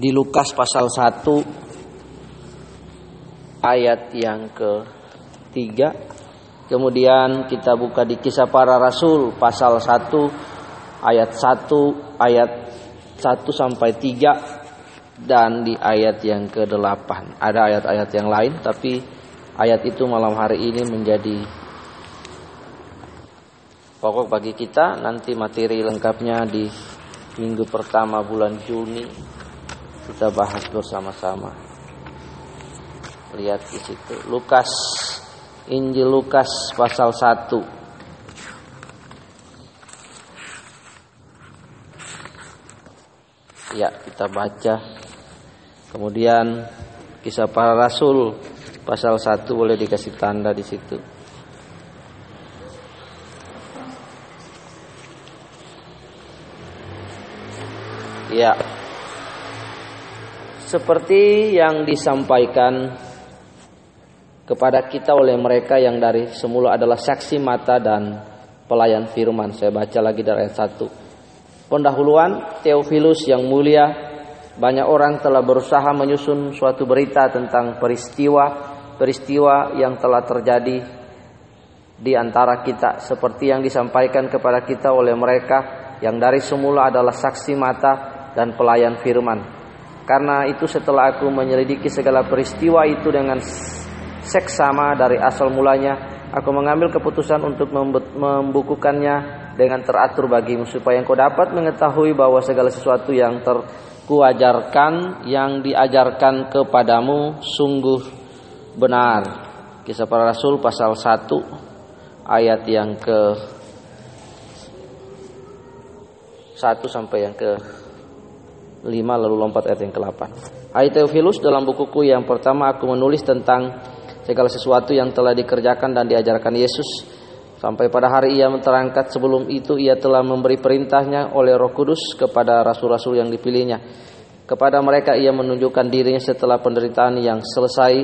di Lukas pasal 1 ayat yang ketiga. Kemudian kita buka di kisah para rasul pasal 1 ayat 1 ayat 1 sampai 3 dan di ayat yang ke-8 ada ayat-ayat yang lain tapi ayat itu malam hari ini menjadi pokok bagi kita. Nanti materi lengkapnya di minggu pertama bulan Juni kita bahas bersama-sama. Lihat di situ. Lukas Injil Lukas pasal 1. Ya, kita baca. Kemudian kisah para rasul pasal 1 boleh dikasih tanda di situ. Ya. Seperti yang disampaikan kepada kita oleh mereka yang dari semula adalah saksi mata dan pelayan firman. Saya baca lagi dari ayat 1. Pendahuluan Theophilus yang mulia, banyak orang telah berusaha menyusun suatu berita tentang peristiwa peristiwa yang telah terjadi di antara kita seperti yang disampaikan kepada kita oleh mereka yang dari semula adalah saksi mata dan pelayan firman. Karena itu setelah aku menyelidiki segala peristiwa itu dengan seksama dari asal mulanya, aku mengambil keputusan untuk membukukannya dengan teratur bagimu supaya engkau dapat mengetahui bahwa segala sesuatu yang terkuajarkan yang diajarkan kepadamu sungguh benar. Kisah para Rasul pasal 1 ayat yang ke 1 sampai yang ke 5 lalu lompat ayat yang ke-8. Hai Theophilus dalam bukuku yang pertama aku menulis tentang segala sesuatu yang telah dikerjakan dan diajarkan Yesus sampai pada hari ia terangkat sebelum itu ia telah memberi perintahnya oleh Roh Kudus kepada rasul-rasul yang dipilihnya. Kepada mereka ia menunjukkan dirinya setelah penderitaan yang selesai,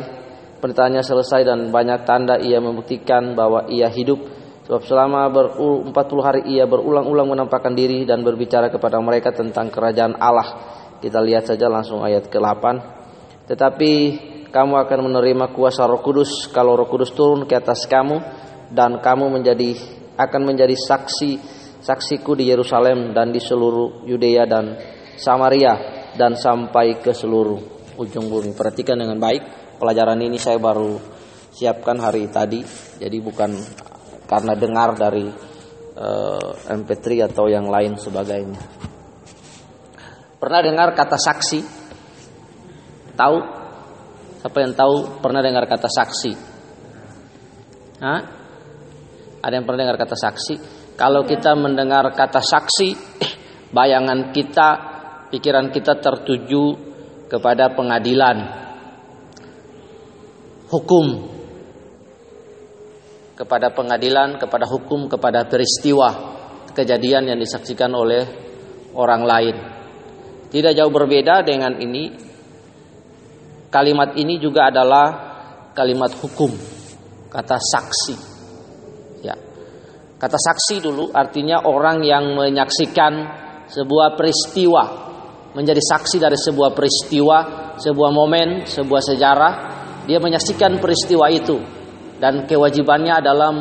penderitaannya selesai dan banyak tanda ia membuktikan bahwa ia hidup Sebab selama ber 40 hari ia berulang-ulang menampakkan diri dan berbicara kepada mereka tentang kerajaan Allah. Kita lihat saja langsung ayat ke-8. Tetapi kamu akan menerima kuasa Roh Kudus kalau Roh Kudus turun ke atas kamu dan kamu menjadi akan menjadi saksi saksiku di Yerusalem dan di seluruh Yudea dan Samaria dan sampai ke seluruh ujung bumi. Perhatikan dengan baik. Pelajaran ini saya baru siapkan hari tadi. Jadi bukan karena dengar dari uh, MP3 atau yang lain sebagainya. Pernah dengar kata saksi? Tahu? Siapa yang tahu pernah dengar kata saksi? Hah? Ada yang pernah dengar kata saksi? Kalau kita mendengar kata saksi, bayangan kita, pikiran kita tertuju kepada pengadilan, hukum, kepada pengadilan, kepada hukum, kepada peristiwa kejadian yang disaksikan oleh orang lain. Tidak jauh berbeda dengan ini. Kalimat ini juga adalah kalimat hukum, kata saksi. Ya. Kata saksi dulu artinya orang yang menyaksikan sebuah peristiwa, menjadi saksi dari sebuah peristiwa, sebuah momen, sebuah sejarah, dia menyaksikan peristiwa itu dan kewajibannya adalah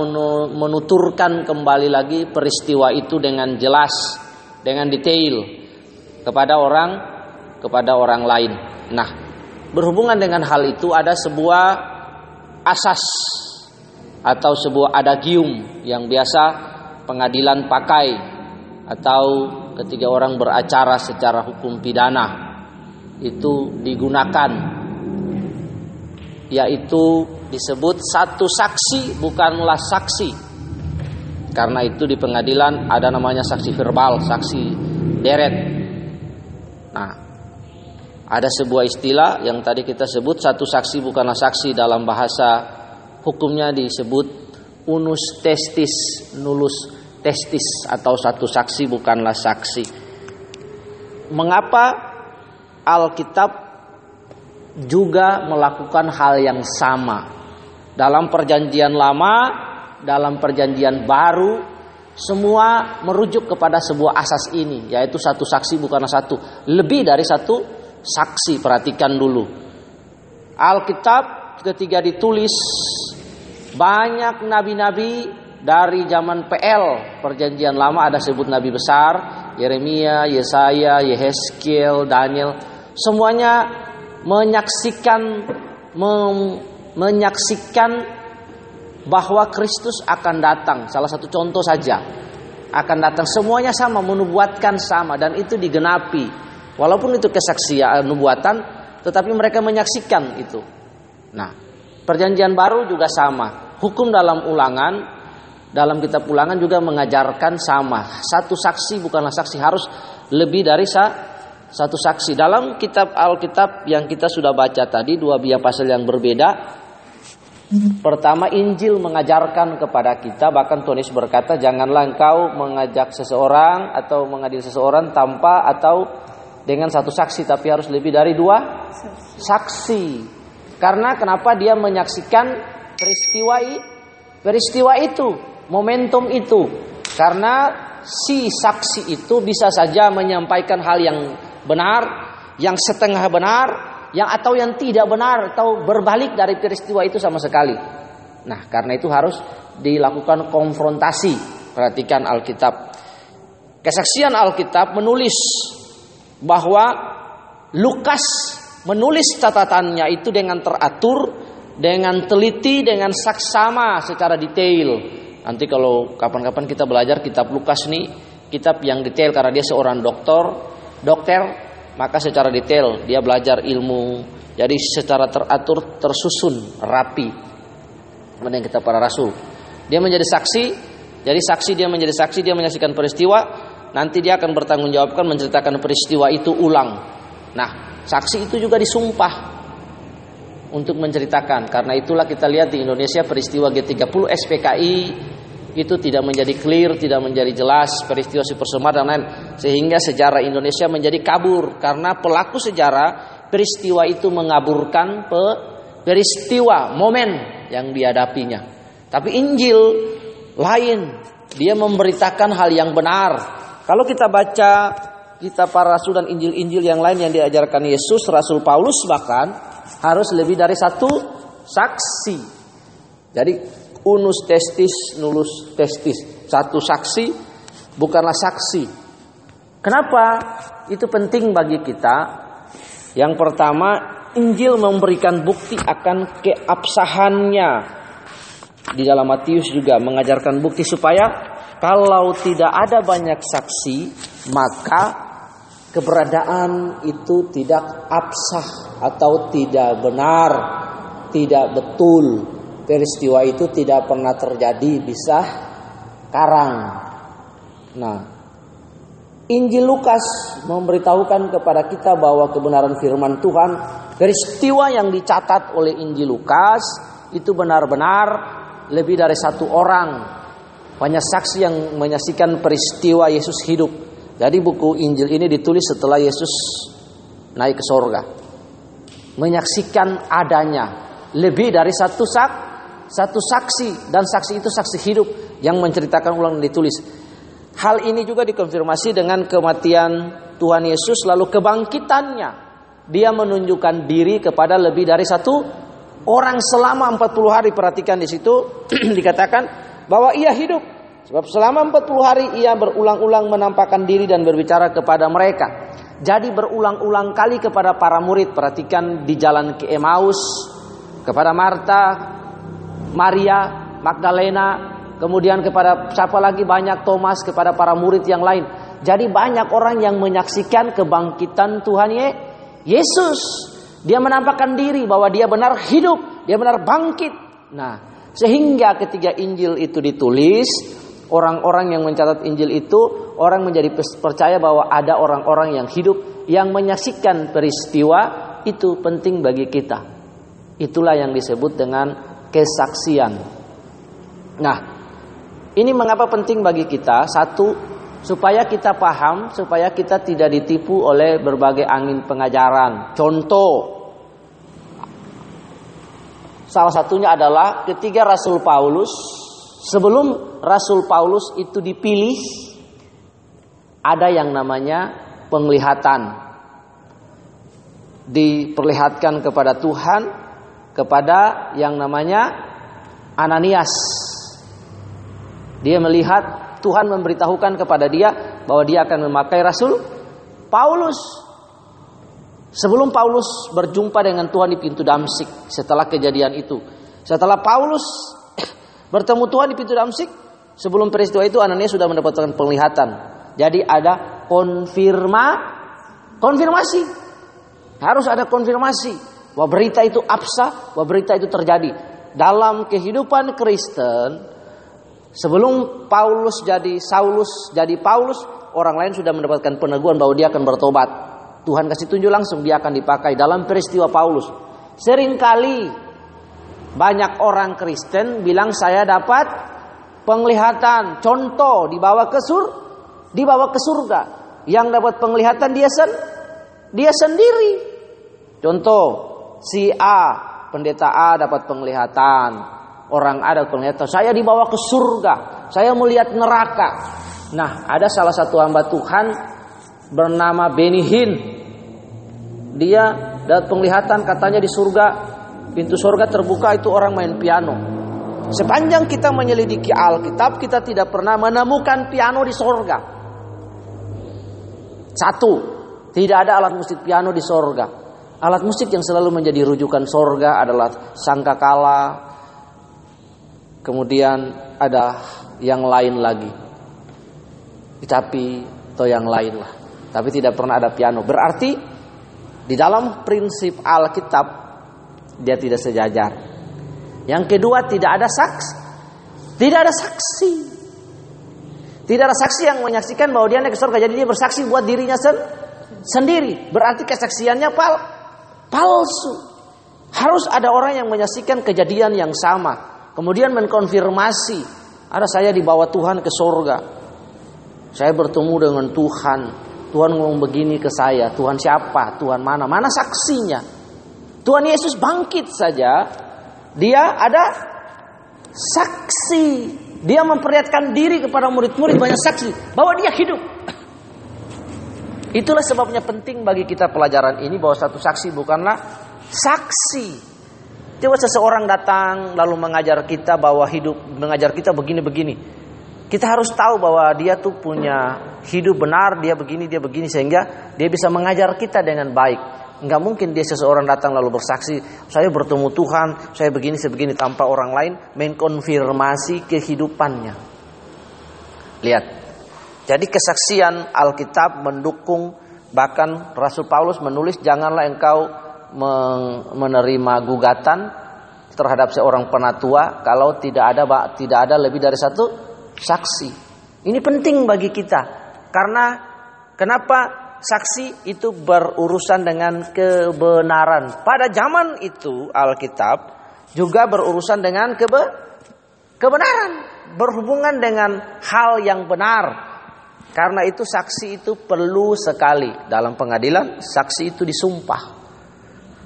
menuturkan kembali lagi peristiwa itu dengan jelas, dengan detail kepada orang kepada orang lain. Nah, berhubungan dengan hal itu ada sebuah asas atau sebuah adagium yang biasa pengadilan pakai atau ketika orang beracara secara hukum pidana itu digunakan yaitu disebut satu saksi bukanlah saksi. Karena itu di pengadilan ada namanya saksi verbal, saksi deret. Nah, ada sebuah istilah yang tadi kita sebut satu saksi bukanlah saksi dalam bahasa hukumnya disebut unus testis, nulus testis atau satu saksi bukanlah saksi. Mengapa Alkitab juga melakukan hal yang sama? Dalam perjanjian lama, dalam perjanjian baru, semua merujuk kepada sebuah asas ini, yaitu satu saksi bukan satu, lebih dari satu saksi. Perhatikan dulu. Alkitab ketika ditulis banyak nabi-nabi dari zaman PL perjanjian lama ada sebut nabi besar Yeremia, Yesaya, Yehezkiel, Daniel semuanya menyaksikan menyaksikan bahwa Kristus akan datang. Salah satu contoh saja akan datang semuanya sama menubuatkan sama dan itu digenapi. Walaupun itu kesaksian nubuatan, tetapi mereka menyaksikan itu. Nah, perjanjian baru juga sama. Hukum dalam ulangan dalam kitab ulangan juga mengajarkan sama. Satu saksi bukanlah saksi harus lebih dari sa satu saksi. Dalam kitab Alkitab yang kita sudah baca tadi dua biang pasal yang berbeda. Pertama Injil mengajarkan kepada kita bahkan Tuhan berkata janganlah engkau mengajak seseorang atau mengadil seseorang tanpa atau dengan satu saksi tapi harus lebih dari dua saksi. Karena kenapa dia menyaksikan peristiwa peristiwa itu, momentum itu. Karena si saksi itu bisa saja menyampaikan hal yang benar, yang setengah benar, yang atau yang tidak benar atau berbalik dari peristiwa itu sama sekali. Nah, karena itu harus dilakukan konfrontasi. Perhatikan Alkitab. Kesaksian Alkitab menulis bahwa Lukas menulis catatannya itu dengan teratur, dengan teliti, dengan saksama secara detail. Nanti kalau kapan-kapan kita belajar kitab Lukas nih, kitab yang detail karena dia seorang dokter, dokter, maka secara detail dia belajar ilmu. Jadi secara teratur, tersusun, rapi. Mana kita para rasul. Dia menjadi saksi, jadi saksi dia menjadi saksi, dia menyaksikan peristiwa, nanti dia akan bertanggung jawabkan menceritakan peristiwa itu ulang. Nah, saksi itu juga disumpah untuk menceritakan. Karena itulah kita lihat di Indonesia peristiwa G30 SPKI itu tidak menjadi clear, tidak menjadi jelas peristiwa Super Semar dan lain sehingga sejarah Indonesia menjadi kabur karena pelaku sejarah peristiwa itu mengaburkan pe, peristiwa momen yang dihadapinya. Tapi Injil lain, dia memberitakan hal yang benar. Kalau kita baca kita para rasul dan Injil-Injil yang lain yang diajarkan Yesus, Rasul Paulus bahkan harus lebih dari satu saksi. Jadi unus testis nulus testis. Satu saksi bukanlah saksi. Kenapa? Itu penting bagi kita. Yang pertama Injil memberikan bukti akan keabsahannya. Di dalam Matius juga mengajarkan bukti supaya kalau tidak ada banyak saksi maka keberadaan itu tidak absah atau tidak benar tidak betul peristiwa itu tidak pernah terjadi bisa karang. Nah, Injil Lukas memberitahukan kepada kita bahwa kebenaran firman Tuhan peristiwa yang dicatat oleh Injil Lukas itu benar-benar lebih dari satu orang banyak saksi yang menyaksikan peristiwa Yesus hidup. Jadi buku Injil ini ditulis setelah Yesus naik ke sorga. Menyaksikan adanya lebih dari satu sak satu saksi dan saksi itu saksi hidup yang menceritakan ulang ditulis. Hal ini juga dikonfirmasi dengan kematian Tuhan Yesus lalu kebangkitannya. Dia menunjukkan diri kepada lebih dari satu orang selama 40 hari. Perhatikan di situ dikatakan bahwa ia hidup. Sebab selama 40 hari ia berulang-ulang menampakkan diri dan berbicara kepada mereka. Jadi berulang-ulang kali kepada para murid. Perhatikan di jalan ke Emmaus kepada Marta, Maria Magdalena, kemudian kepada siapa lagi banyak Thomas, kepada para murid yang lain. Jadi banyak orang yang menyaksikan kebangkitan Tuhan Yesus. Dia menampakkan diri bahwa dia benar hidup, dia benar bangkit. Nah, sehingga ketika Injil itu ditulis, orang-orang yang mencatat Injil itu orang menjadi percaya bahwa ada orang-orang yang hidup yang menyaksikan peristiwa itu penting bagi kita. Itulah yang disebut dengan kesaksian. Nah, ini mengapa penting bagi kita? Satu, supaya kita paham, supaya kita tidak ditipu oleh berbagai angin pengajaran. Contoh, salah satunya adalah ketiga Rasul Paulus, sebelum Rasul Paulus itu dipilih, ada yang namanya penglihatan. diperlihatkan kepada Tuhan kepada yang namanya Ananias. Dia melihat Tuhan memberitahukan kepada dia bahwa dia akan memakai Rasul Paulus. Sebelum Paulus berjumpa dengan Tuhan di pintu Damsik setelah kejadian itu. Setelah Paulus bertemu Tuhan di pintu Damsik, sebelum peristiwa itu Ananias sudah mendapatkan penglihatan. Jadi ada konfirma konfirmasi. Harus ada konfirmasi bahwa berita itu absah, bahwa berita itu terjadi. Dalam kehidupan Kristen, sebelum Paulus jadi Saulus, jadi Paulus, orang lain sudah mendapatkan peneguhan bahwa dia akan bertobat. Tuhan kasih tunjuk langsung dia akan dipakai dalam peristiwa Paulus. Seringkali banyak orang Kristen bilang saya dapat penglihatan, contoh dibawa ke sur, dibawa ke surga. Yang dapat penglihatan dia sen, dia sendiri. Contoh si A, pendeta A dapat penglihatan, orang A dapat penglihatan. Saya dibawa ke surga, saya melihat neraka. Nah, ada salah satu hamba Tuhan bernama Benihin dia dapat penglihatan katanya di surga pintu surga terbuka itu orang main piano. Sepanjang kita menyelidiki Alkitab kita tidak pernah menemukan piano di surga. Satu, tidak ada alat musik piano di surga. Alat musik yang selalu menjadi rujukan surga adalah sangkakala. Kemudian ada yang lain lagi. Tapi atau yang lain lah. Tapi tidak pernah ada piano. Berarti di dalam prinsip Alkitab dia tidak sejajar. Yang kedua tidak ada saksi. Tidak ada saksi. Tidak ada saksi yang menyaksikan bahwa dia naik ke surga. Jadi dia bersaksi buat dirinya sen sendiri. Berarti kesaksiannya pal palsu. Harus ada orang yang menyaksikan kejadian yang sama. Kemudian mengkonfirmasi. Ada saya dibawa Tuhan ke surga. Saya bertemu dengan Tuhan. Tuhan ngomong begini ke saya, Tuhan siapa? Tuhan mana? Mana saksinya? Tuhan Yesus bangkit saja, dia ada saksi. Dia memperlihatkan diri kepada murid-murid banyak saksi bahwa dia hidup. Itulah sebabnya penting bagi kita pelajaran ini bahwa satu saksi bukanlah saksi. Coba seseorang datang lalu mengajar kita bahwa hidup mengajar kita begini-begini. Kita harus tahu bahwa dia tuh punya hidup benar, dia begini, dia begini sehingga dia bisa mengajar kita dengan baik. Enggak mungkin dia seseorang datang lalu bersaksi, saya bertemu Tuhan, saya begini, saya begini tanpa orang lain mengkonfirmasi kehidupannya. Lihat. Jadi kesaksian Alkitab mendukung bahkan Rasul Paulus menulis janganlah engkau menerima gugatan terhadap seorang penatua kalau tidak ada tidak ada lebih dari satu saksi. Ini penting bagi kita karena kenapa saksi itu berurusan dengan kebenaran. Pada zaman itu Alkitab juga berurusan dengan kebe kebenaran, berhubungan dengan hal yang benar. Karena itu saksi itu perlu sekali dalam pengadilan saksi itu disumpah.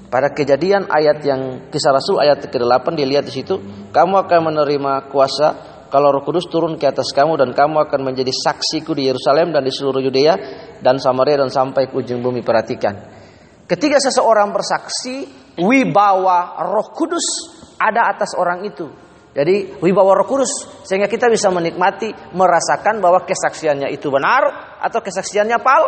Pada kejadian ayat yang kisah Rasul ayat ke-8 dilihat di situ, kamu akan menerima kuasa kalau Roh Kudus turun ke atas kamu dan kamu akan menjadi saksiku di Yerusalem dan di seluruh Yudea dan Samaria dan sampai ke ujung bumi. Perhatikan. Ketika seseorang bersaksi, wibawa Roh Kudus ada atas orang itu. Jadi wibawa Roh Kudus sehingga kita bisa menikmati, merasakan bahwa kesaksiannya itu benar atau kesaksiannya pal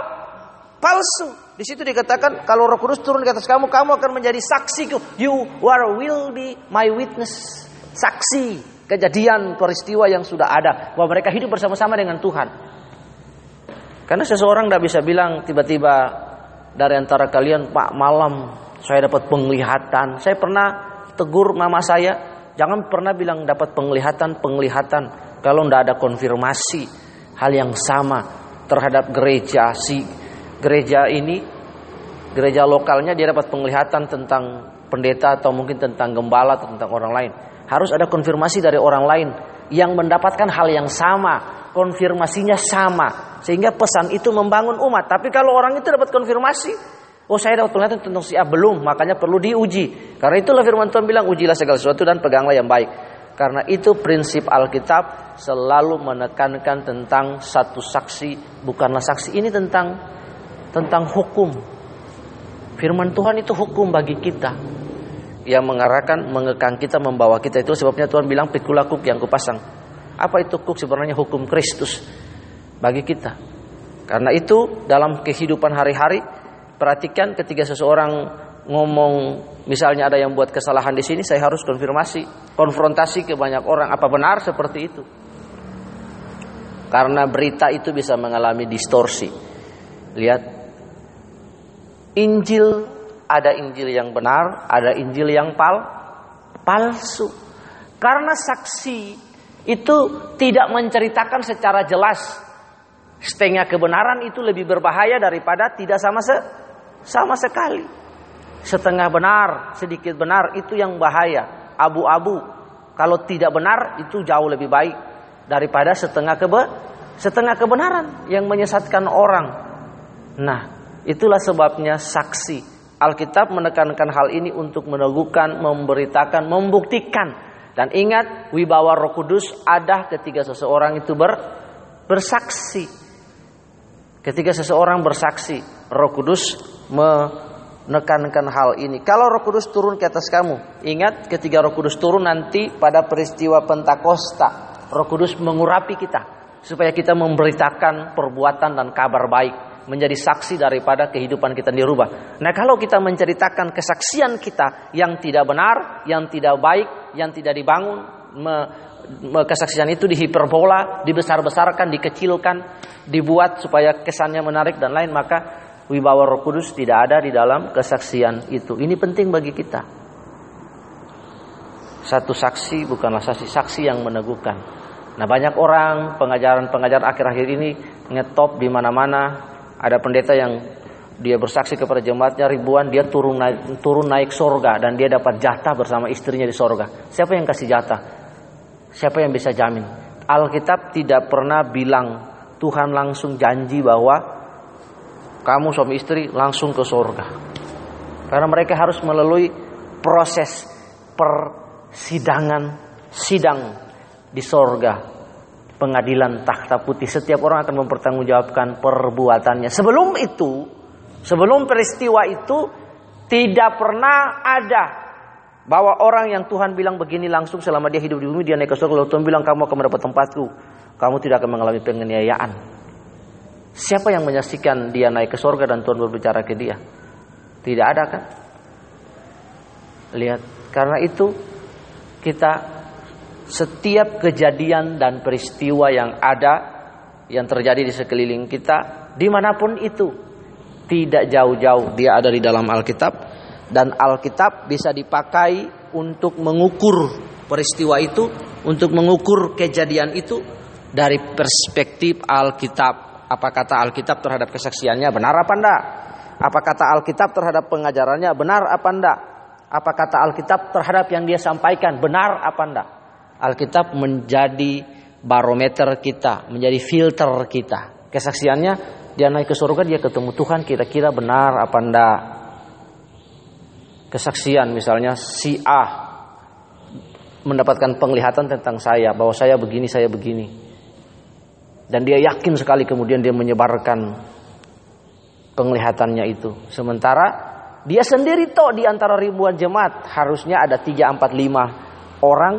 palsu. Di situ dikatakan kalau Roh Kudus turun ke atas kamu, kamu akan menjadi saksiku. You are will be my witness. Saksi kejadian peristiwa yang sudah ada bahwa mereka hidup bersama-sama dengan Tuhan. Karena seseorang tidak bisa bilang tiba-tiba dari antara kalian Pak malam saya dapat penglihatan. Saya pernah tegur mama saya, jangan pernah bilang dapat penglihatan penglihatan. Kalau tidak ada konfirmasi hal yang sama terhadap gereja si gereja ini gereja lokalnya dia dapat penglihatan tentang pendeta atau mungkin tentang gembala atau tentang orang lain. Harus ada konfirmasi dari orang lain yang mendapatkan hal yang sama, konfirmasinya sama, sehingga pesan itu membangun umat. Tapi kalau orang itu dapat konfirmasi, oh saya dapat penglihatan tentang si A belum, makanya perlu diuji. Karena itulah firman Tuhan bilang ujilah segala sesuatu dan peganglah yang baik. Karena itu prinsip Alkitab selalu menekankan tentang satu saksi, bukanlah saksi ini tentang tentang hukum. Firman Tuhan itu hukum bagi kita yang mengarahkan, mengekang kita, membawa kita itu sebabnya Tuhan bilang pikulah kuk yang kupasang. Apa itu kuk sebenarnya hukum Kristus bagi kita. Karena itu dalam kehidupan hari-hari perhatikan ketika seseorang ngomong misalnya ada yang buat kesalahan di sini saya harus konfirmasi, konfrontasi ke banyak orang apa benar seperti itu. Karena berita itu bisa mengalami distorsi. Lihat Injil ada Injil yang benar, ada Injil yang pal palsu. Karena saksi itu tidak menceritakan secara jelas setengah kebenaran itu lebih berbahaya daripada tidak sama se sama sekali. Setengah benar, sedikit benar itu yang bahaya. Abu-abu. Kalau tidak benar itu jauh lebih baik daripada setengah kebe setengah kebenaran yang menyesatkan orang. Nah, itulah sebabnya saksi. Alkitab menekankan hal ini untuk meneguhkan, memberitakan, membuktikan. Dan ingat, wibawa Roh Kudus ada ketika seseorang itu ber, bersaksi. Ketika seseorang bersaksi, Roh Kudus menekankan hal ini. Kalau Roh Kudus turun ke atas kamu, ingat ketika Roh Kudus turun nanti pada peristiwa Pentakosta, Roh Kudus mengurapi kita supaya kita memberitakan perbuatan dan kabar baik, menjadi saksi daripada kehidupan kita dirubah. Nah, kalau kita menceritakan kesaksian kita yang tidak benar, yang tidak baik, yang tidak dibangun, me, kesaksian itu dihiperbola, dibesar-besarkan, dikecilkan, dibuat supaya kesannya menarik dan lain, maka wibawa Roh Kudus tidak ada di dalam kesaksian itu. Ini penting bagi kita. Satu saksi bukanlah saksi saksi yang meneguhkan. Nah banyak orang pengajaran-pengajaran akhir-akhir ini ngetop di mana-mana. Ada pendeta yang dia bersaksi kepada jemaatnya ribuan, dia turun naik, turun naik sorga dan dia dapat jatah bersama istrinya di sorga. Siapa yang kasih jatah? Siapa yang bisa jamin? Alkitab tidak pernah bilang Tuhan langsung janji bahwa kamu suami istri langsung ke sorga. Karena mereka harus melalui proses persidangan, sidang di sorga, pengadilan takhta putih. Setiap orang akan mempertanggungjawabkan perbuatannya. Sebelum itu, sebelum peristiwa itu, tidak pernah ada bahwa orang yang Tuhan bilang begini langsung selama dia hidup di bumi dia naik ke surga lalu Tuhan bilang kamu akan mendapat tempatku kamu tidak akan mengalami penganiayaan siapa yang menyaksikan dia naik ke surga dan Tuhan berbicara ke dia? Tidak ada kan? Lihat karena itu kita setiap kejadian dan peristiwa yang ada yang terjadi di sekeliling kita di mana pun itu tidak jauh-jauh dia ada di dalam Alkitab dan Alkitab bisa dipakai untuk mengukur peristiwa itu untuk mengukur kejadian itu dari perspektif Alkitab apa kata Alkitab terhadap kesaksiannya benar apa enggak apa kata Alkitab terhadap pengajarannya benar apa enggak apa kata Alkitab terhadap yang dia sampaikan benar apa enggak Alkitab menjadi barometer kita, menjadi filter kita. Kesaksiannya dia naik ke surga dia ketemu Tuhan kira-kira benar apa enggak. Kesaksian misalnya si A mendapatkan penglihatan tentang saya bahwa saya begini, saya begini. Dan dia yakin sekali kemudian dia menyebarkan penglihatannya itu. Sementara dia sendiri toh di antara ribuan jemaat harusnya ada 3 4 5 orang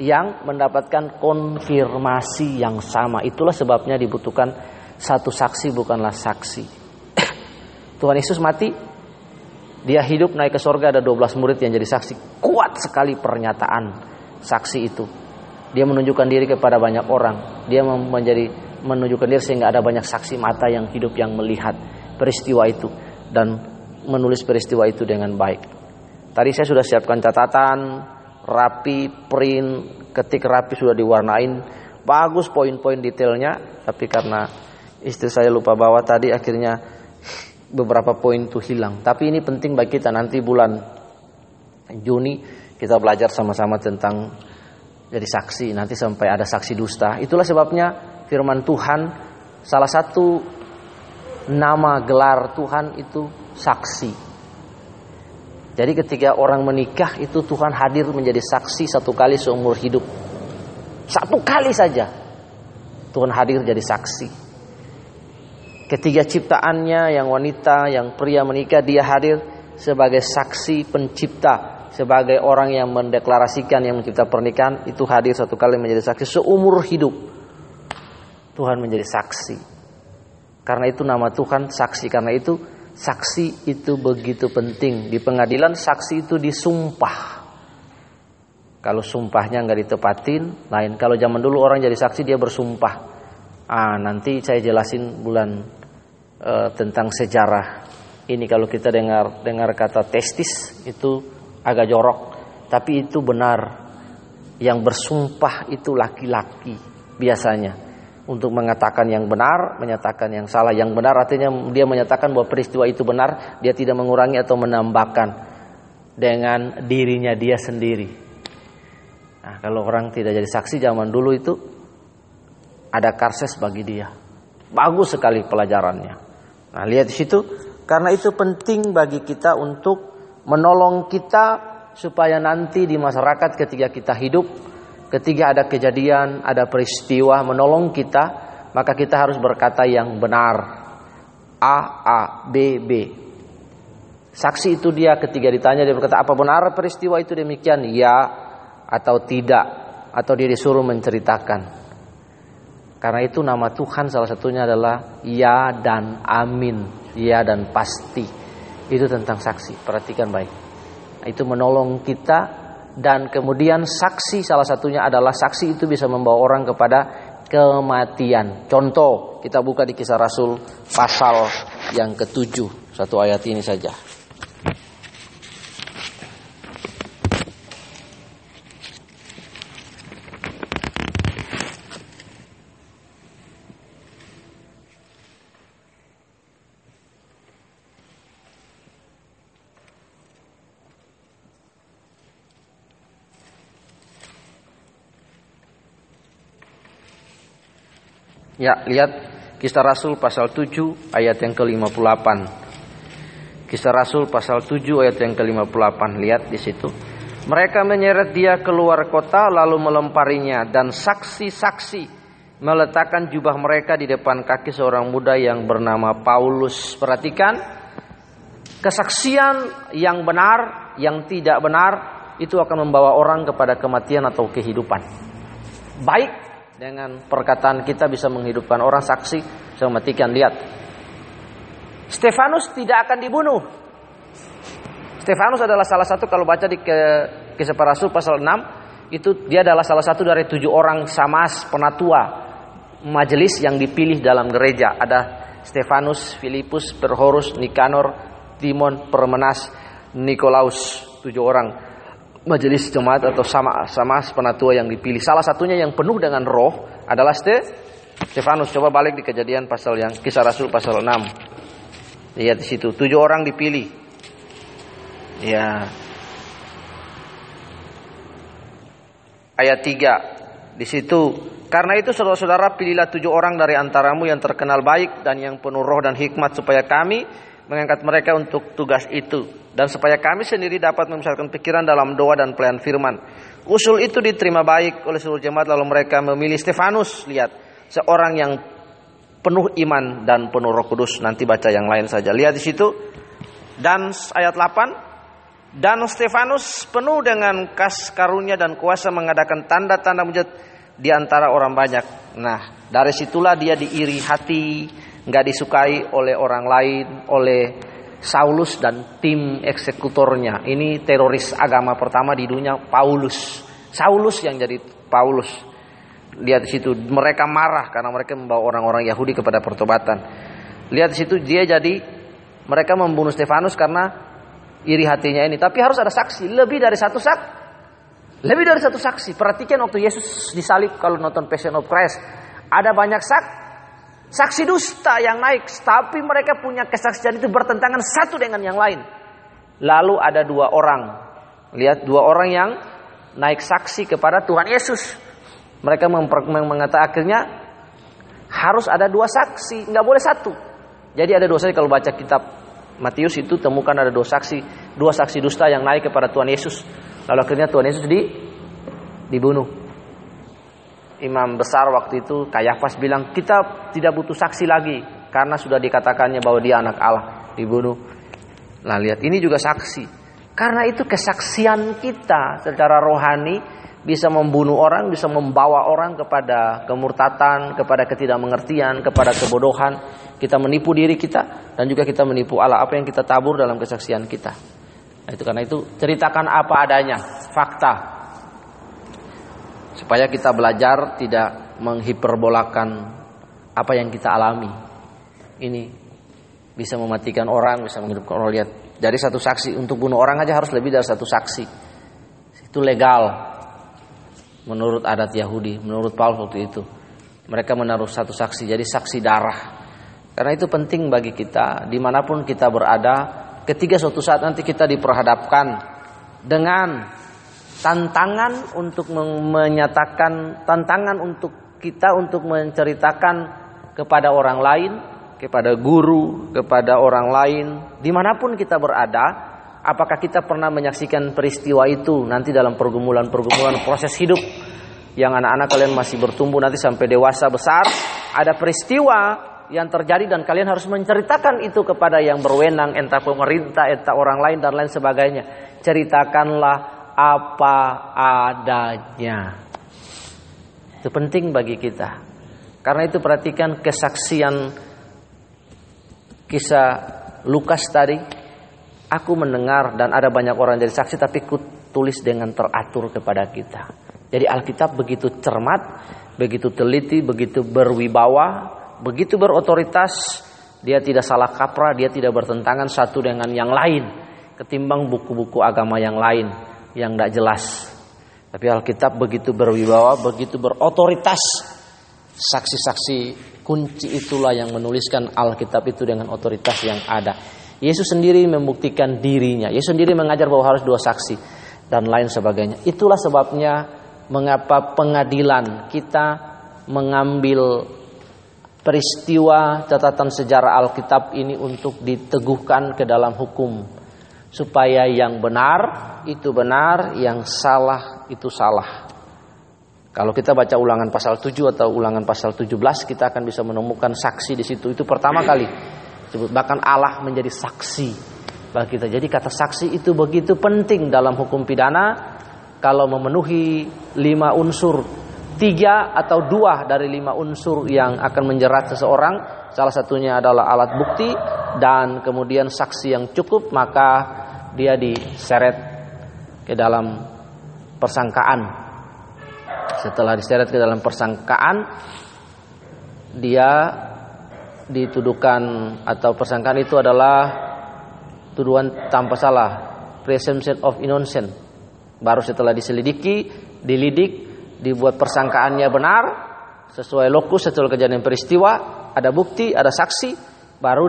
yang mendapatkan konfirmasi yang sama. Itulah sebabnya dibutuhkan satu saksi bukanlah saksi. Tuhan Yesus mati, dia hidup naik ke sorga ada 12 murid yang jadi saksi. Kuat sekali pernyataan saksi itu. Dia menunjukkan diri kepada banyak orang. Dia menjadi menunjukkan diri sehingga ada banyak saksi mata yang hidup yang melihat peristiwa itu dan menulis peristiwa itu dengan baik. Tadi saya sudah siapkan catatan, rapi, print, ketik rapi sudah diwarnain, bagus poin-poin detailnya, tapi karena istri saya lupa bawa tadi akhirnya beberapa poin itu hilang. Tapi ini penting bagi kita nanti bulan Juni kita belajar sama-sama tentang jadi saksi, nanti sampai ada saksi dusta. Itulah sebabnya firman Tuhan salah satu nama gelar Tuhan itu saksi. Jadi ketika orang menikah itu Tuhan hadir menjadi saksi satu kali seumur hidup. Satu kali saja Tuhan hadir jadi saksi. Ketiga ciptaannya yang wanita, yang pria menikah dia hadir sebagai saksi pencipta, sebagai orang yang mendeklarasikan yang mencipta pernikahan itu hadir satu kali menjadi saksi seumur hidup. Tuhan menjadi saksi. Karena itu nama Tuhan saksi. Karena itu saksi itu begitu penting. Di pengadilan saksi itu disumpah. Kalau sumpahnya nggak ditepatin, lain. Kalau zaman dulu orang jadi saksi dia bersumpah. Ah, nanti saya jelasin bulan uh, tentang sejarah ini kalau kita dengar dengar kata testis itu agak jorok tapi itu benar yang bersumpah itu laki-laki biasanya untuk mengatakan yang benar, menyatakan yang salah. Yang benar artinya dia menyatakan bahwa peristiwa itu benar, dia tidak mengurangi atau menambahkan dengan dirinya dia sendiri. Nah, kalau orang tidak jadi saksi zaman dulu itu ada karses bagi dia. Bagus sekali pelajarannya. Nah, lihat di situ karena itu penting bagi kita untuk menolong kita supaya nanti di masyarakat ketika kita hidup, ketika ada kejadian, ada peristiwa menolong kita, maka kita harus berkata yang benar. A A B B. Saksi itu dia ketika ditanya dia berkata apa benar peristiwa itu demikian? Ya atau tidak atau dia disuruh menceritakan. Karena itu nama Tuhan salah satunya adalah ya dan amin, ya dan pasti. Itu tentang saksi. Perhatikan baik. Itu menolong kita dan kemudian saksi salah satunya adalah saksi itu bisa membawa orang kepada kematian. Contoh, kita buka di kisah Rasul pasal yang ketujuh. Satu ayat ini saja. Ya, lihat Kisah Rasul pasal 7 ayat yang ke-58. Kisah Rasul pasal 7 ayat yang ke-58. Lihat di situ. Mereka menyeret dia keluar kota lalu melemparinya dan saksi-saksi meletakkan jubah mereka di depan kaki seorang muda yang bernama Paulus. Perhatikan kesaksian yang benar, yang tidak benar itu akan membawa orang kepada kematian atau kehidupan. Baik dengan perkataan kita bisa menghidupkan orang saksi bisa mematikan. Lihat. Stefanus tidak akan dibunuh. Stefanus adalah salah satu kalau baca di ke, kisah para rasul pasal 6 itu dia adalah salah satu dari tujuh orang samas penatua majelis yang dipilih dalam gereja. Ada Stefanus, Filipus, Perhorus, Nikanor, Timon, Permenas, Nikolaus tujuh orang majelis jemaat atau sama sama penatua yang dipilih. Salah satunya yang penuh dengan roh adalah Ste Stefanus. Coba balik di kejadian pasal yang kisah Rasul pasal 6. Lihat di situ, tujuh orang dipilih. Ya. Ayat 3 di situ karena itu saudara-saudara pilihlah tujuh orang dari antaramu yang terkenal baik dan yang penuh roh dan hikmat supaya kami mengangkat mereka untuk tugas itu dan supaya kami sendiri dapat memisahkan pikiran dalam doa dan pelayan firman. Usul itu diterima baik oleh seluruh jemaat lalu mereka memilih Stefanus. Lihat, seorang yang penuh iman dan penuh Roh Kudus. Nanti baca yang lain saja. Lihat di situ. Dan ayat 8 dan Stefanus penuh dengan kas karunia dan kuasa mengadakan tanda-tanda mujizat di antara orang banyak. Nah, dari situlah dia diiri hati, nggak disukai oleh orang lain, oleh Saulus dan tim eksekutornya. Ini teroris agama pertama di dunia, Paulus. Saulus yang jadi Paulus. Lihat di situ, mereka marah karena mereka membawa orang-orang Yahudi kepada pertobatan. Lihat di situ, dia jadi mereka membunuh Stefanus karena iri hatinya ini. Tapi harus ada saksi, lebih dari satu saksi. Lebih dari satu saksi. Perhatikan waktu Yesus disalib kalau nonton Passion of Christ. Ada banyak saksi Saksi dusta yang naik, tapi mereka punya kesaksian itu bertentangan satu dengan yang lain. Lalu ada dua orang, lihat dua orang yang naik saksi kepada Tuhan Yesus. Mereka mengatakan akhirnya harus ada dua saksi, nggak boleh satu. Jadi ada dua saksi kalau baca kitab Matius itu temukan ada dua saksi, dua saksi dusta yang naik kepada Tuhan Yesus. Lalu akhirnya Tuhan Yesus di, dibunuh imam besar waktu itu Kayafas bilang kita tidak butuh saksi lagi. karena sudah dikatakannya bahwa dia anak Allah, dibunuh. Nah, lihat ini juga saksi. Karena itu kesaksian kita secara rohani bisa membunuh orang, bisa membawa orang kepada kemurtatan, kepada ketidakmengertian, kepada kebodohan. Kita menipu diri kita dan juga kita menipu Allah apa yang kita tabur dalam kesaksian kita. Nah, itu karena itu ceritakan apa adanya, fakta. Supaya kita belajar tidak menghiperbolakan apa yang kita alami. Ini bisa mematikan orang, bisa menghidupkan orang lihat. Dari satu saksi untuk bunuh orang aja harus lebih dari satu saksi. Itu legal menurut adat Yahudi, menurut Paul waktu itu. Mereka menaruh satu saksi, jadi saksi darah. Karena itu penting bagi kita, di mana pun kita berada, ketika suatu saat nanti kita diperhadapkan dengan tantangan untuk menyatakan, tantangan untuk kita untuk menceritakan kepada orang lain, kepada guru, kepada orang lain, di mana pun kita berada, Apakah kita pernah menyaksikan peristiwa itu nanti dalam pergumulan-pergumulan proses hidup yang anak-anak kalian masih bertumbuh nanti sampai dewasa besar, ada peristiwa yang terjadi dan kalian harus menceritakan itu kepada yang berwenang, entah pemerintah, entah orang lain dan lain sebagainya. Ceritakanlah apa adanya. Itu penting bagi kita. Karena itu perhatikan kesaksian kisah Lukas tadi Aku mendengar dan ada banyak orang jadi saksi tapi ku tulis dengan teratur kepada kita. Jadi Alkitab begitu cermat, begitu teliti, begitu berwibawa, begitu berotoritas. Dia tidak salah kaprah, dia tidak bertentangan satu dengan yang lain. Ketimbang buku-buku agama yang lain yang tidak jelas. Tapi Alkitab begitu berwibawa, begitu berotoritas. Saksi-saksi kunci itulah yang menuliskan Alkitab itu dengan otoritas yang ada. Yesus sendiri membuktikan dirinya. Yesus sendiri mengajar bahwa harus dua saksi dan lain sebagainya. Itulah sebabnya mengapa pengadilan kita mengambil peristiwa catatan sejarah Alkitab ini untuk diteguhkan ke dalam hukum supaya yang benar itu benar, yang salah itu salah. Kalau kita baca ulangan pasal 7 atau ulangan pasal 17 kita akan bisa menemukan saksi di situ. Itu pertama kali bahkan Allah menjadi saksi bagi kita. Jadi kata saksi itu begitu penting dalam hukum pidana kalau memenuhi lima unsur tiga atau dua dari lima unsur yang akan menjerat seseorang salah satunya adalah alat bukti dan kemudian saksi yang cukup maka dia diseret ke dalam persangkaan setelah diseret ke dalam persangkaan dia dituduhkan atau persangkaan itu adalah tuduhan tanpa salah, presumption of innocence. Baru setelah diselidiki, dilidik, dibuat persangkaannya benar sesuai lokus, sesuai kejadian peristiwa, ada bukti, ada saksi, baru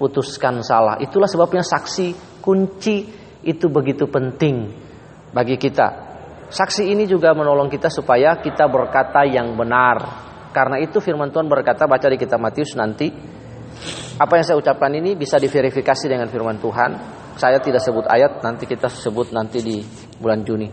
diputuskan salah. Itulah sebabnya saksi kunci itu begitu penting bagi kita. Saksi ini juga menolong kita supaya kita berkata yang benar, karena itu firman Tuhan berkata baca di kitab Matius nanti apa yang saya ucapkan ini bisa diverifikasi dengan firman Tuhan. Saya tidak sebut ayat, nanti kita sebut nanti di bulan Juni.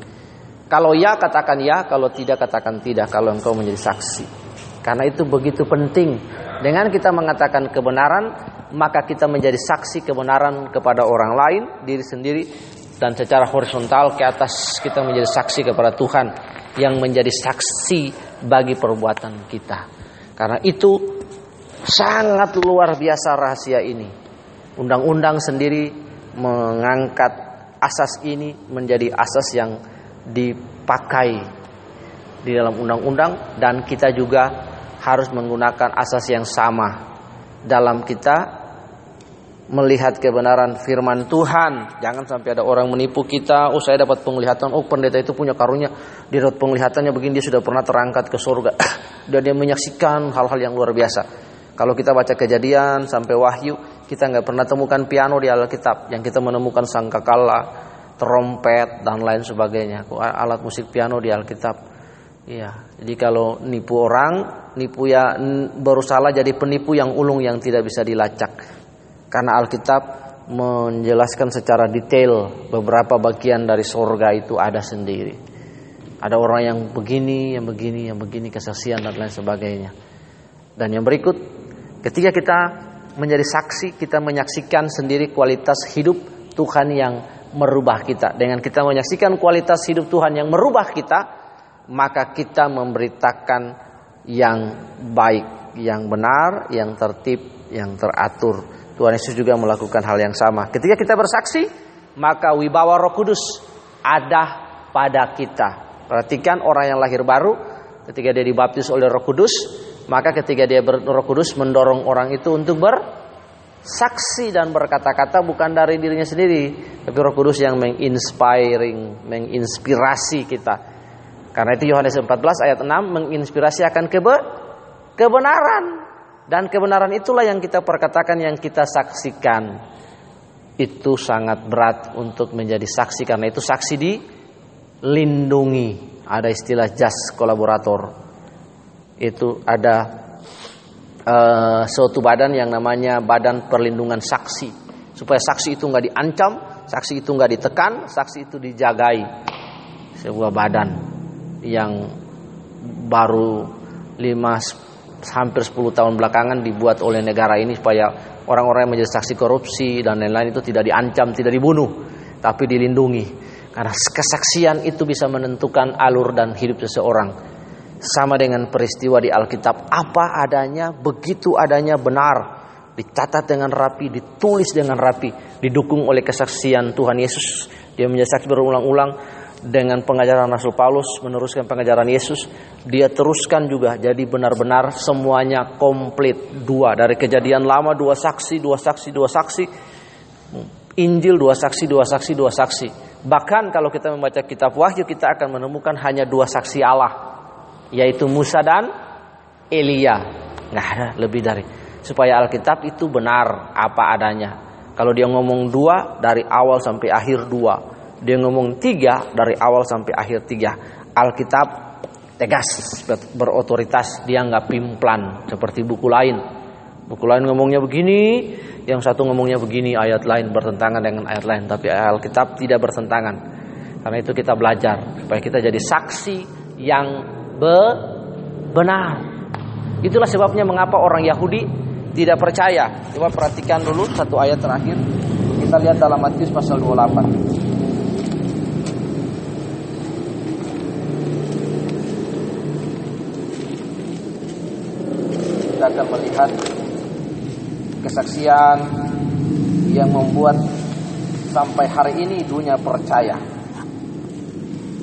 Kalau ya katakan ya, kalau tidak katakan tidak kalau engkau menjadi saksi. Karena itu begitu penting. Dengan kita mengatakan kebenaran, maka kita menjadi saksi kebenaran kepada orang lain, diri sendiri dan secara horizontal ke atas kita menjadi saksi kepada Tuhan yang menjadi saksi bagi perbuatan kita. Karena itu sangat luar biasa rahasia ini. Undang-undang sendiri mengangkat asas ini menjadi asas yang dipakai di dalam undang-undang dan kita juga harus menggunakan asas yang sama dalam kita melihat kebenaran firman Tuhan. Jangan sampai ada orang menipu kita. Oh saya dapat penglihatan. Oh pendeta itu punya karunia. Dia dapat penglihatannya begini dia sudah pernah terangkat ke surga. Dan dia menyaksikan hal-hal yang luar biasa. Kalau kita baca kejadian sampai wahyu, kita nggak pernah temukan piano di Alkitab. Yang kita menemukan sangkakala, trompet dan lain sebagainya. Alat musik piano di Alkitab. Iya, jadi kalau nipu orang, nipu ya berusaha jadi penipu yang ulung yang tidak bisa dilacak. Karena Alkitab menjelaskan secara detail beberapa bagian dari sorga itu ada sendiri. Ada orang yang begini, yang begini, yang begini, kesaksian dan lain sebagainya. Dan yang berikut, Ketika kita menjadi saksi, kita menyaksikan sendiri kualitas hidup Tuhan yang merubah kita. Dengan kita menyaksikan kualitas hidup Tuhan yang merubah kita, maka kita memberitakan yang baik, yang benar, yang tertib, yang teratur. Tuhan Yesus juga melakukan hal yang sama. Ketika kita bersaksi, maka wibawa Roh Kudus ada pada kita. Perhatikan orang yang lahir baru ketika dia dibaptis oleh Roh Kudus, maka ketika dia ber, Roh Kudus mendorong orang itu untuk bersaksi dan berkata-kata bukan dari dirinya sendiri, tapi Roh Kudus yang menginspiring, menginspirasi kita. Karena itu Yohanes 14 ayat 6 menginspirasi akan kebe kebenaran dan kebenaran itulah yang kita perkatakan yang kita saksikan. Itu sangat berat untuk menjadi saksi karena itu saksi dilindungi. Ada istilah jas kolaborator. Itu ada uh, suatu badan yang namanya Badan Perlindungan Saksi. Supaya saksi itu nggak diancam, saksi itu nggak ditekan, saksi itu dijagai. Sebuah badan yang baru lima hampir 10 tahun belakangan dibuat oleh negara ini supaya orang-orang yang menjadi saksi korupsi dan lain-lain itu tidak diancam, tidak dibunuh, tapi dilindungi. Karena kesaksian itu bisa menentukan alur dan hidup seseorang. Sama dengan peristiwa di Alkitab, apa adanya, begitu adanya benar, dicatat dengan rapi, ditulis dengan rapi, didukung oleh kesaksian Tuhan Yesus. Dia menjadi saksi berulang-ulang dengan pengajaran Rasul Paulus meneruskan pengajaran Yesus dia teruskan juga jadi benar-benar semuanya komplit. Dua dari kejadian lama dua saksi dua saksi dua saksi. Injil dua saksi dua saksi dua saksi. Bahkan kalau kita membaca kitab Wahyu kita akan menemukan hanya dua saksi Allah yaitu Musa dan Elia. Ada lebih dari supaya Alkitab itu benar apa adanya. Kalau dia ngomong dua dari awal sampai akhir dua dia ngomong tiga dari awal sampai akhir tiga. Alkitab tegas, berotoritas, dia nggak pimplan seperti buku lain. Buku lain ngomongnya begini, yang satu ngomongnya begini, ayat lain bertentangan dengan ayat lain, tapi Alkitab tidak bertentangan. Karena itu kita belajar supaya kita jadi saksi yang benar. Itulah sebabnya mengapa orang Yahudi tidak percaya. Coba perhatikan dulu satu ayat terakhir. Kita lihat dalam Matius pasal 28. Kita akan melihat kesaksian yang membuat sampai hari ini dunia percaya.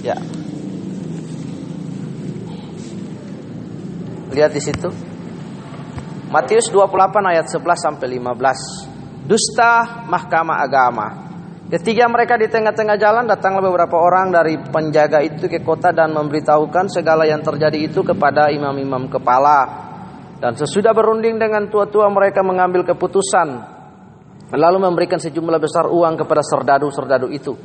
Ya. Lihat di situ. Matius 28 ayat 11 sampai 15. Dusta mahkamah agama. Ketika mereka di tengah-tengah jalan datanglah beberapa orang dari penjaga itu ke kota dan memberitahukan segala yang terjadi itu kepada imam-imam kepala dan sesudah berunding dengan tua-tua mereka mengambil keputusan lalu memberikan sejumlah besar uang kepada serdadu-serdadu itu.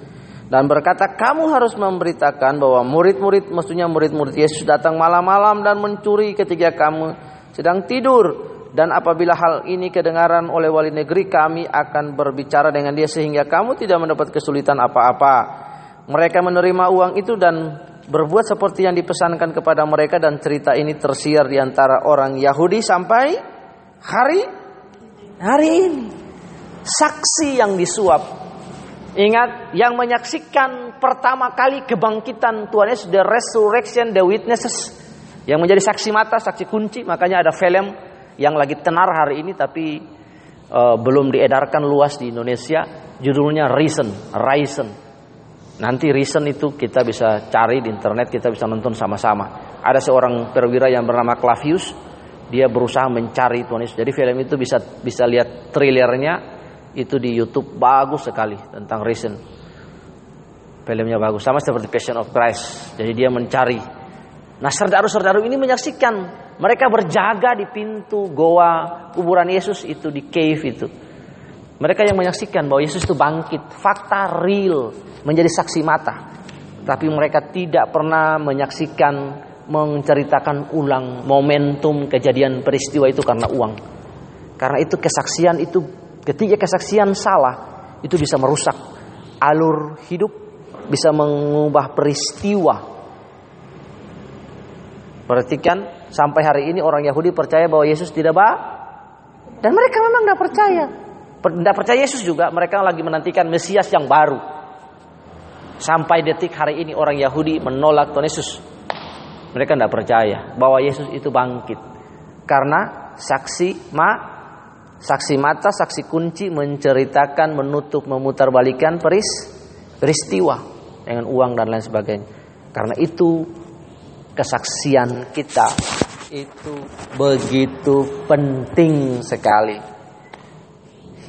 Dan berkata kamu harus memberitakan bahwa murid-murid maksudnya murid-murid Yesus datang malam-malam dan mencuri ketika kamu sedang tidur. Dan apabila hal ini kedengaran oleh wali negeri kami akan berbicara dengan dia sehingga kamu tidak mendapat kesulitan apa-apa. Mereka menerima uang itu dan berbuat seperti yang dipesankan kepada mereka dan cerita ini tersiar di antara orang Yahudi sampai hari hari ini. Saksi yang disuap. Ingat, yang menyaksikan pertama kali kebangkitan Tuhan Yesus, the resurrection, the witnesses, yang menjadi saksi mata, saksi kunci. Makanya ada film yang lagi tenar hari ini, tapi uh, belum diedarkan luas di Indonesia. Judulnya Reason, Risen Nanti reason itu kita bisa cari di internet, kita bisa nonton sama-sama. Ada seorang perwira yang bernama Clavius, dia berusaha mencari Tuhan Yesus. Jadi film itu bisa bisa lihat trailernya itu di YouTube bagus sekali tentang reason. Filmnya bagus, sama seperti Passion of Christ. Jadi dia mencari. Nah, serdaru-serdaru ini menyaksikan mereka berjaga di pintu goa kuburan Yesus itu di cave itu. Mereka yang menyaksikan bahwa Yesus itu bangkit, fakta real, menjadi saksi mata. Tapi mereka tidak pernah menyaksikan, menceritakan ulang momentum kejadian peristiwa itu karena uang. Karena itu kesaksian itu, ketika kesaksian salah, itu bisa merusak alur hidup, bisa mengubah peristiwa. Perhatikan, sampai hari ini orang Yahudi percaya bahwa Yesus tidak bah, Dan mereka memang tidak percaya. Tidak percaya Yesus juga, mereka lagi menantikan Mesias yang baru. Sampai detik hari ini orang Yahudi menolak Tuhan Yesus. Mereka tidak percaya bahwa Yesus itu bangkit. Karena saksi ma, saksi mata, saksi kunci menceritakan, menutup, memutarbalikan peris, peristiwa dengan uang dan lain sebagainya. Karena itu kesaksian kita itu begitu penting sekali.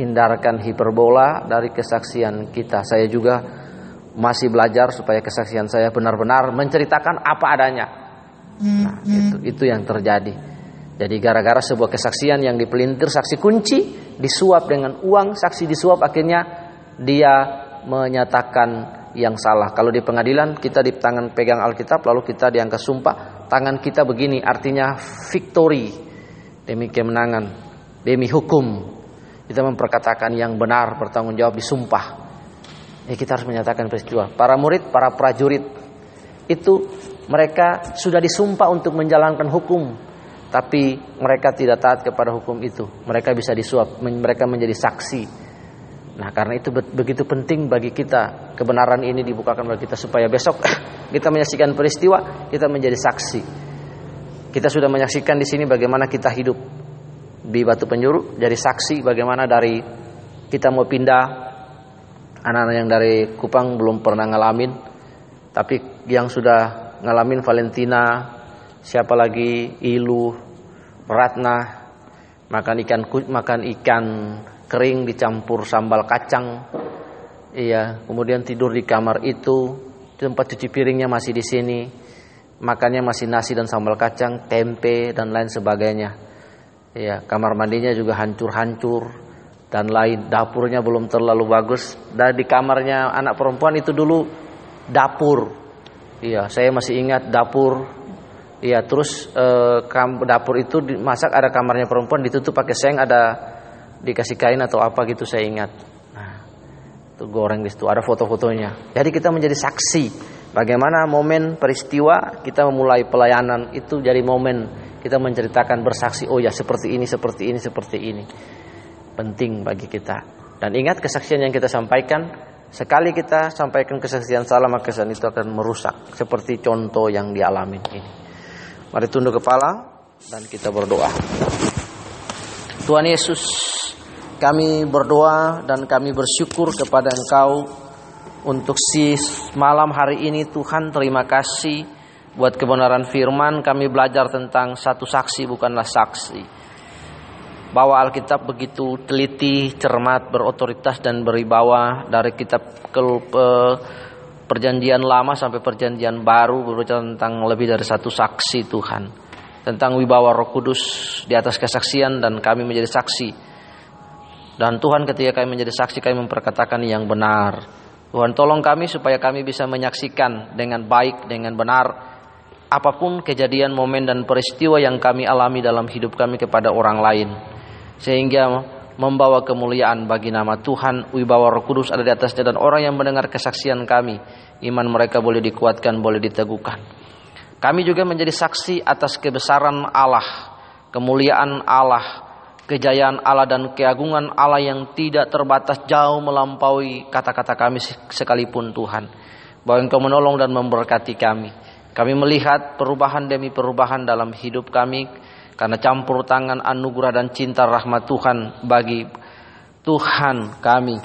Hindarkan hiperbola dari kesaksian kita. Saya juga masih belajar supaya kesaksian saya benar-benar menceritakan apa adanya. Nah, itu itu yang terjadi. Jadi gara-gara sebuah kesaksian yang dipelintir saksi kunci disuap dengan uang, saksi disuap akhirnya dia menyatakan yang salah. Kalau di pengadilan kita di tangan pegang Alkitab lalu kita diangkat sumpah, tangan kita begini artinya victory demi kemenangan, demi hukum. Kita memperkatakan yang benar bertanggung jawab disumpah. Ya kita harus menyatakan peristiwa. Para murid, para prajurit itu mereka sudah disumpah untuk menjalankan hukum, tapi mereka tidak taat kepada hukum itu. Mereka bisa disuap, mereka menjadi saksi Nah karena itu begitu penting bagi kita kebenaran ini dibukakan bagi kita supaya besok kita menyaksikan peristiwa kita menjadi saksi. Kita sudah menyaksikan di sini bagaimana kita hidup di Batu Penjuru jadi saksi bagaimana dari kita mau pindah anak-anak yang dari Kupang belum pernah ngalamin tapi yang sudah ngalamin Valentina siapa lagi Ilu Ratna makan ikan makan ikan kering dicampur sambal kacang. Iya, kemudian tidur di kamar itu, tempat cuci piringnya masih di sini. Makannya masih nasi dan sambal kacang, tempe dan lain sebagainya. Iya, kamar mandinya juga hancur-hancur dan lain. Dapurnya belum terlalu bagus. Dan di kamarnya anak perempuan itu dulu dapur. Iya, saya masih ingat dapur Iya, terus eh, dapur itu masak ada kamarnya perempuan ditutup pakai seng ada dikasih kain atau apa gitu saya ingat. Nah, itu goreng di situ ada foto-fotonya. Jadi kita menjadi saksi bagaimana momen peristiwa kita memulai pelayanan itu jadi momen kita menceritakan bersaksi oh ya seperti ini seperti ini seperti ini. Penting bagi kita. Dan ingat kesaksian yang kita sampaikan sekali kita sampaikan kesaksian salah maka kesaksian itu akan merusak. Seperti contoh yang dialami ini. Mari tunduk kepala dan kita berdoa. Tuhan Yesus kami berdoa dan kami bersyukur kepada Engkau untuk si malam hari ini. Tuhan terima kasih buat kebenaran firman kami belajar tentang satu saksi bukanlah saksi. Bahwa Alkitab begitu teliti, cermat, berotoritas dan beribawa dari kitab ke, perjanjian lama sampai perjanjian baru berbicara tentang lebih dari satu saksi Tuhan. Tentang wibawa Roh Kudus di atas kesaksian dan kami menjadi saksi. Dan Tuhan ketika kami menjadi saksi kami memperkatakan yang benar. Tuhan tolong kami supaya kami bisa menyaksikan dengan baik, dengan benar apa pun kejadian, momen dan peristiwa yang kami alami dalam hidup kami kepada orang lain. Sehingga membawa kemuliaan bagi nama Tuhan, wibawa Roh Kudus ada di atasnya dan orang yang mendengar kesaksian kami, iman mereka boleh dikuatkan, boleh diteguhkan. Kami juga menjadi saksi atas kebesaran Allah, kemuliaan Allah, kejayaan Allah dan keagungan Allah yang tidak terbatas jauh melampaui kata-kata kami sekalipun Tuhan. Bahwa Engkau menolong dan memberkati kami. Kami melihat perubahan demi perubahan dalam hidup kami karena campur tangan anugerah dan cinta rahmat Tuhan bagi Tuhan kami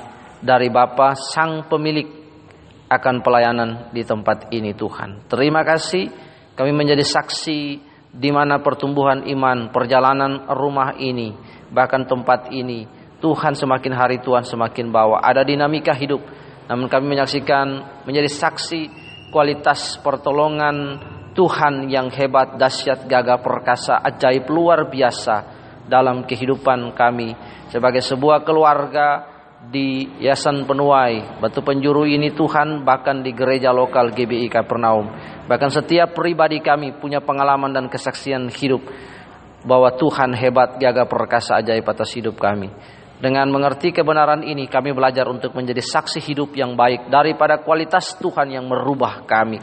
dari Bapa Sang Pemilik akan pelayanan di tempat ini Tuhan. Terima kasih. Kami menjadi saksi di mana pertumbuhan iman perjalanan rumah ini bahkan tempat ini. Tuhan semakin hari Tuhan semakin bawa. Ada dinamika hidup. Namun kami menyaksikan menjadi saksi kualitas pertolongan Tuhan yang hebat dahsyat gagah perkasa ajaib luar biasa dalam kehidupan kami sebagai sebuah keluarga di Yayasan Penuai Batu Penjuru ini Tuhan bahkan di gereja lokal GBI Kapernaum bahkan setiap pribadi kami punya pengalaman dan kesaksian hidup bahwa Tuhan hebat, jaga perkasa ajaib atas hidup kami. Dengan mengerti kebenaran ini, kami belajar untuk menjadi saksi hidup yang baik daripada kualitas Tuhan yang merubah kami.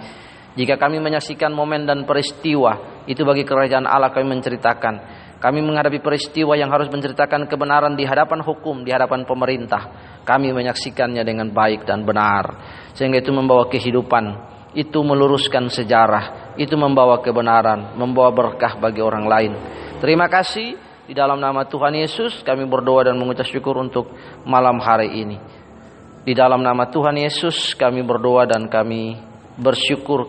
Jika kami menyaksikan momen dan peristiwa, itu bagi kerajaan Allah kami menceritakan. Kami menghadapi peristiwa yang harus menceritakan kebenaran di hadapan hukum, di hadapan pemerintah. Kami menyaksikannya dengan baik dan benar. Sehingga itu membawa kehidupan. Itu meluruskan sejarah. Itu membawa kebenaran. Membawa berkah bagi orang lain. Terima kasih. Di dalam nama Tuhan Yesus kami berdoa dan mengucap syukur untuk malam hari ini. Di dalam nama Tuhan Yesus kami berdoa dan kami bersyukur